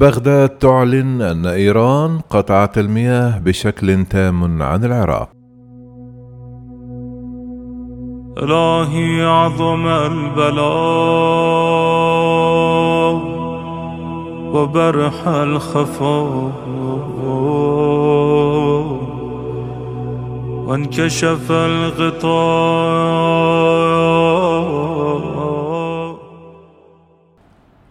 بغداد تعلن أن إيران قطعت المياه بشكل تام عن العراق. إلهي عظم البلاء وبرح الخفاء وانكشف الغطاء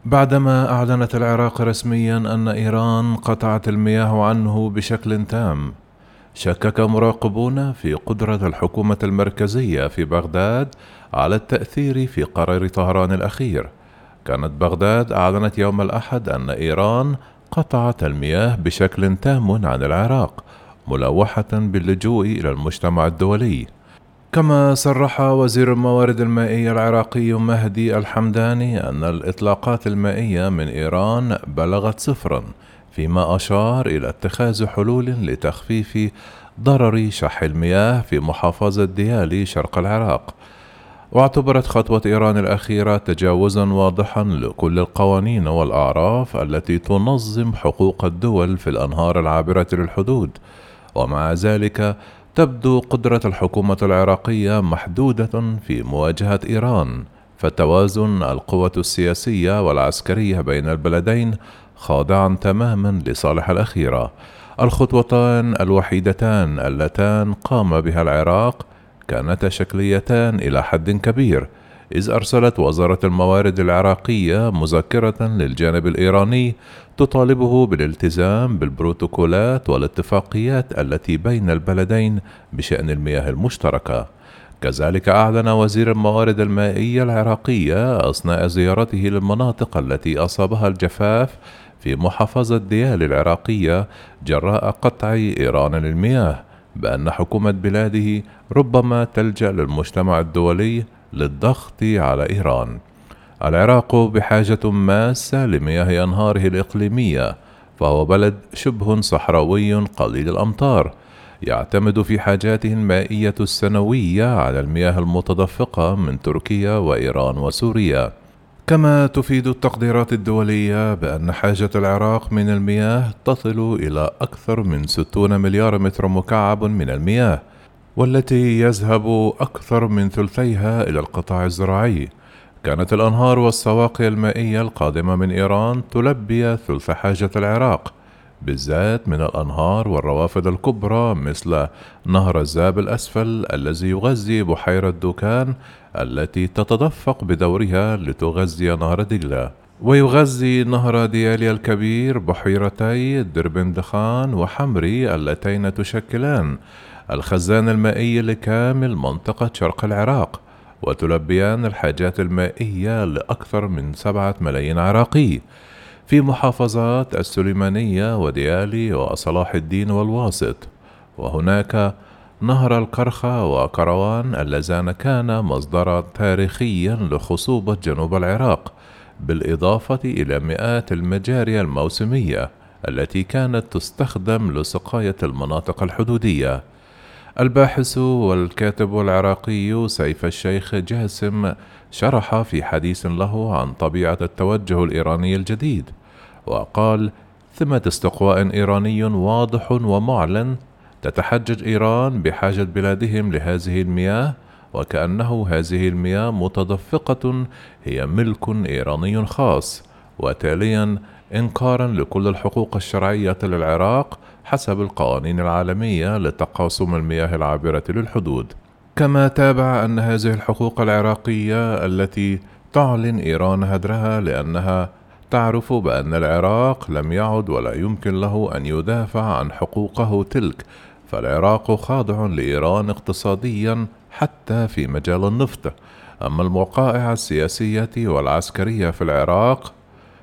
بعدما أعلنت العراق رسميا أن إيران قطعت المياه عنه بشكل تام شكك مراقبون في قدرة الحكومة المركزية في بغداد على التأثير في قرار طهران الأخير. كانت بغداد أعلنت يوم الأحد أن إيران قطعت المياه بشكل تام عن العراق ملوحة باللجوء إلى المجتمع الدولي. كما صرح وزير الموارد المائية العراقي مهدي الحمداني أن الإطلاقات المائية من إيران بلغت صفرا فيما أشار إلى اتخاذ حلول لتخفيف ضرر شح المياه في محافظة ديالي شرق العراق. واعتبرت خطوة إيران الأخيرة تجاوزا واضحا لكل القوانين والأعراف التي تنظم حقوق الدول في الأنهار العابرة للحدود. ومع ذلك تبدو قدرة الحكومة العراقية محدودة في مواجهة إيران فتوازن القوة السياسية والعسكرية بين البلدين خاضعا تماما لصالح الأخيرة الخطوتان الوحيدتان اللتان قام بها العراق كانتا شكليتان إلى حد كبير إذ أرسلت وزارة الموارد العراقية مذكرة للجانب الإيراني تطالبه بالالتزام بالبروتوكولات والاتفاقيات التي بين البلدين بشأن المياه المشتركة. كذلك أعلن وزير الموارد المائية العراقية أثناء زيارته للمناطق التي أصابها الجفاف في محافظة ديال العراقية جراء قطع إيران للمياه بأن حكومة بلاده ربما تلجأ للمجتمع الدولي للضغط على إيران. العراق بحاجة ماسة لمياه أنهاره الإقليمية، فهو بلد شبه صحراوي قليل الأمطار، يعتمد في حاجاته المائية السنوية على المياه المتدفقة من تركيا وإيران وسوريا. كما تفيد التقديرات الدولية بأن حاجة العراق من المياه تصل إلى أكثر من 60 مليار متر مكعب من المياه، والتي يذهب أكثر من ثلثيها إلى القطاع الزراعي. كانت الأنهار والسواقي المائية القادمة من إيران تلبي ثلث حاجة العراق، بالذات من الأنهار والروافد الكبرى مثل نهر الزاب الأسفل الذي يغذي بحيرة دوكان التي تتدفق بدورها لتغذي نهر دجلة ويغذي نهر ديالي الكبير بحيرتي دربندخان وحمري اللتين تشكلان الخزان المائي لكامل منطقة شرق العراق وتلبيان الحاجات المائية لأكثر من سبعة ملايين عراقي. في محافظات السليمانية وديالي وصلاح الدين والواسط. وهناك نهر الكرخة وكروان اللذان كانا مصدرا تاريخيا لخصوبة جنوب العراق بالإضافة إلى مئات المجاري الموسمية التي كانت تستخدم لسقاية المناطق الحدودية. الباحث والكاتب العراقي سيف الشيخ جاسم شرح في حديث له عن طبيعة التوجه الإيراني الجديد وقال ثمة استقواء إيراني واضح ومعلن تتحجج إيران بحاجة بلادهم لهذه المياه وكأنه هذه المياه متدفقة هي ملك إيراني خاص وتاليا إنكارا لكل الحقوق الشرعية للعراق حسب القوانين العالمية لتقاسم المياه العابرة للحدود. كما تابع أن هذه الحقوق العراقية التي تعلن إيران هدرها لأنها تعرف بأن العراق لم يعد ولا يمكن له أن يدافع عن حقوقه تلك فالعراق خاضع لإيران اقتصاديا حتى في مجال النفط. أما الوقائع السياسية والعسكرية في العراق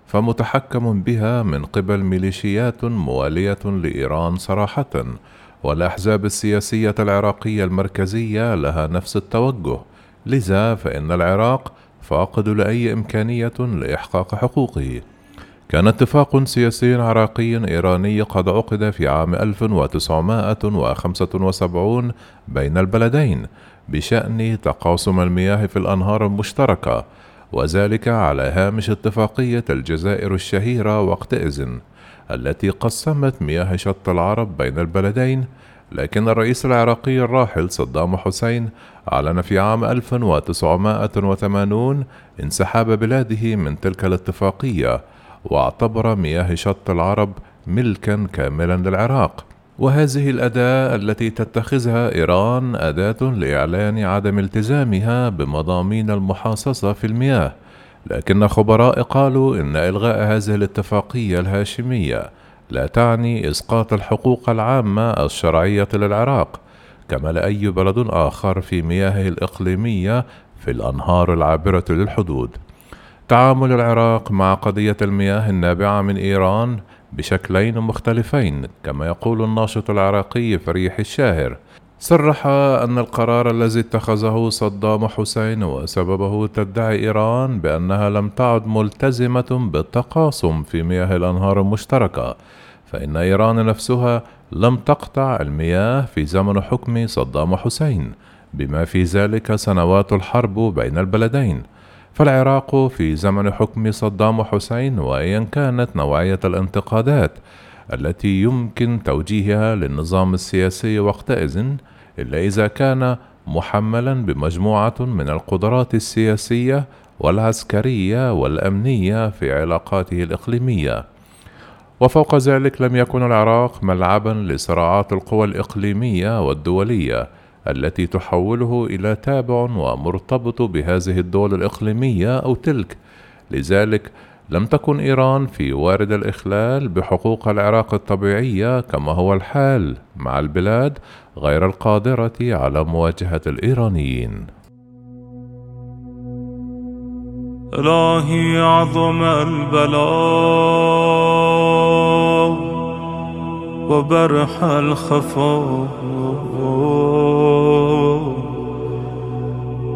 فمتحكم بها من قبل ميليشيات موالية لإيران صراحة والأحزاب السياسية العراقية المركزية لها نفس التوجه. لذا فإن العراق فاقد لأي إمكانية لإحقاق حقوقه. كان اتفاق سياسي عراقي إيراني قد عقد في عام 1975 بين البلدين بشأن تقاسم المياه في الأنهار المشتركة. وذلك على هامش اتفاقية الجزائر الشهيرة وقتئذ التي قسمت مياه شط العرب بين البلدين لكن الرئيس العراقي الراحل صدام حسين أعلن في عام 1980 انسحاب بلاده من تلك الاتفاقية واعتبر مياه شط العرب ملكا كاملا للعراق. وهذه الأداة التي تتخذها إيران أداة لإعلان عدم التزامها بمضامين المحاصصة في المياه لكن خبراء قالوا إن إلغاء هذه الاتفاقية الهاشمية لا تعني إسقاط الحقوق العامة الشرعية للعراق كما لأي بلد آخر في مياهه الإقليمية في الأنهار العابرة للحدود. تعامل العراق مع قضية المياه النابعة من إيران بشكلين مختلفين كما يقول الناشط العراقي فريح الشاهر. صرح أن القرار الذي اتخذه صدام حسين وسببه تدعي إيران بأنها لم تعد ملتزمة بالتقاسم في مياه الأنهار المشتركة فإن إيران نفسها لم تقطع المياه في زمن حكم صدام حسين بما في ذلك سنوات الحرب بين البلدين. فالعراق في زمن حكم صدام حسين وايا كانت نوعيه الانتقادات التي يمكن توجيهها للنظام السياسي وقتئذ إلا إذا كان محملا بمجموعة من القدرات السياسية والعسكرية والأمنية في علاقاته الإقليمية. وفوق ذلك لم يكن العراق ملعبا لصراعات القوى الإقليمية والدولية التي تحوله إلى تابع ومرتبط بهذه الدول الإقليمية أو تلك. لذلك لم تكن إيران في وارد الإخلال بحقوق العراق الطبيعية كما هو الحال مع البلاد غير القادرة على مواجهة الإيرانيين. إلهي عظم البلاء وبرح الخفاء.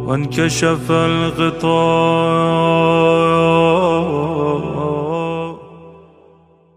وانكشف الغطاء.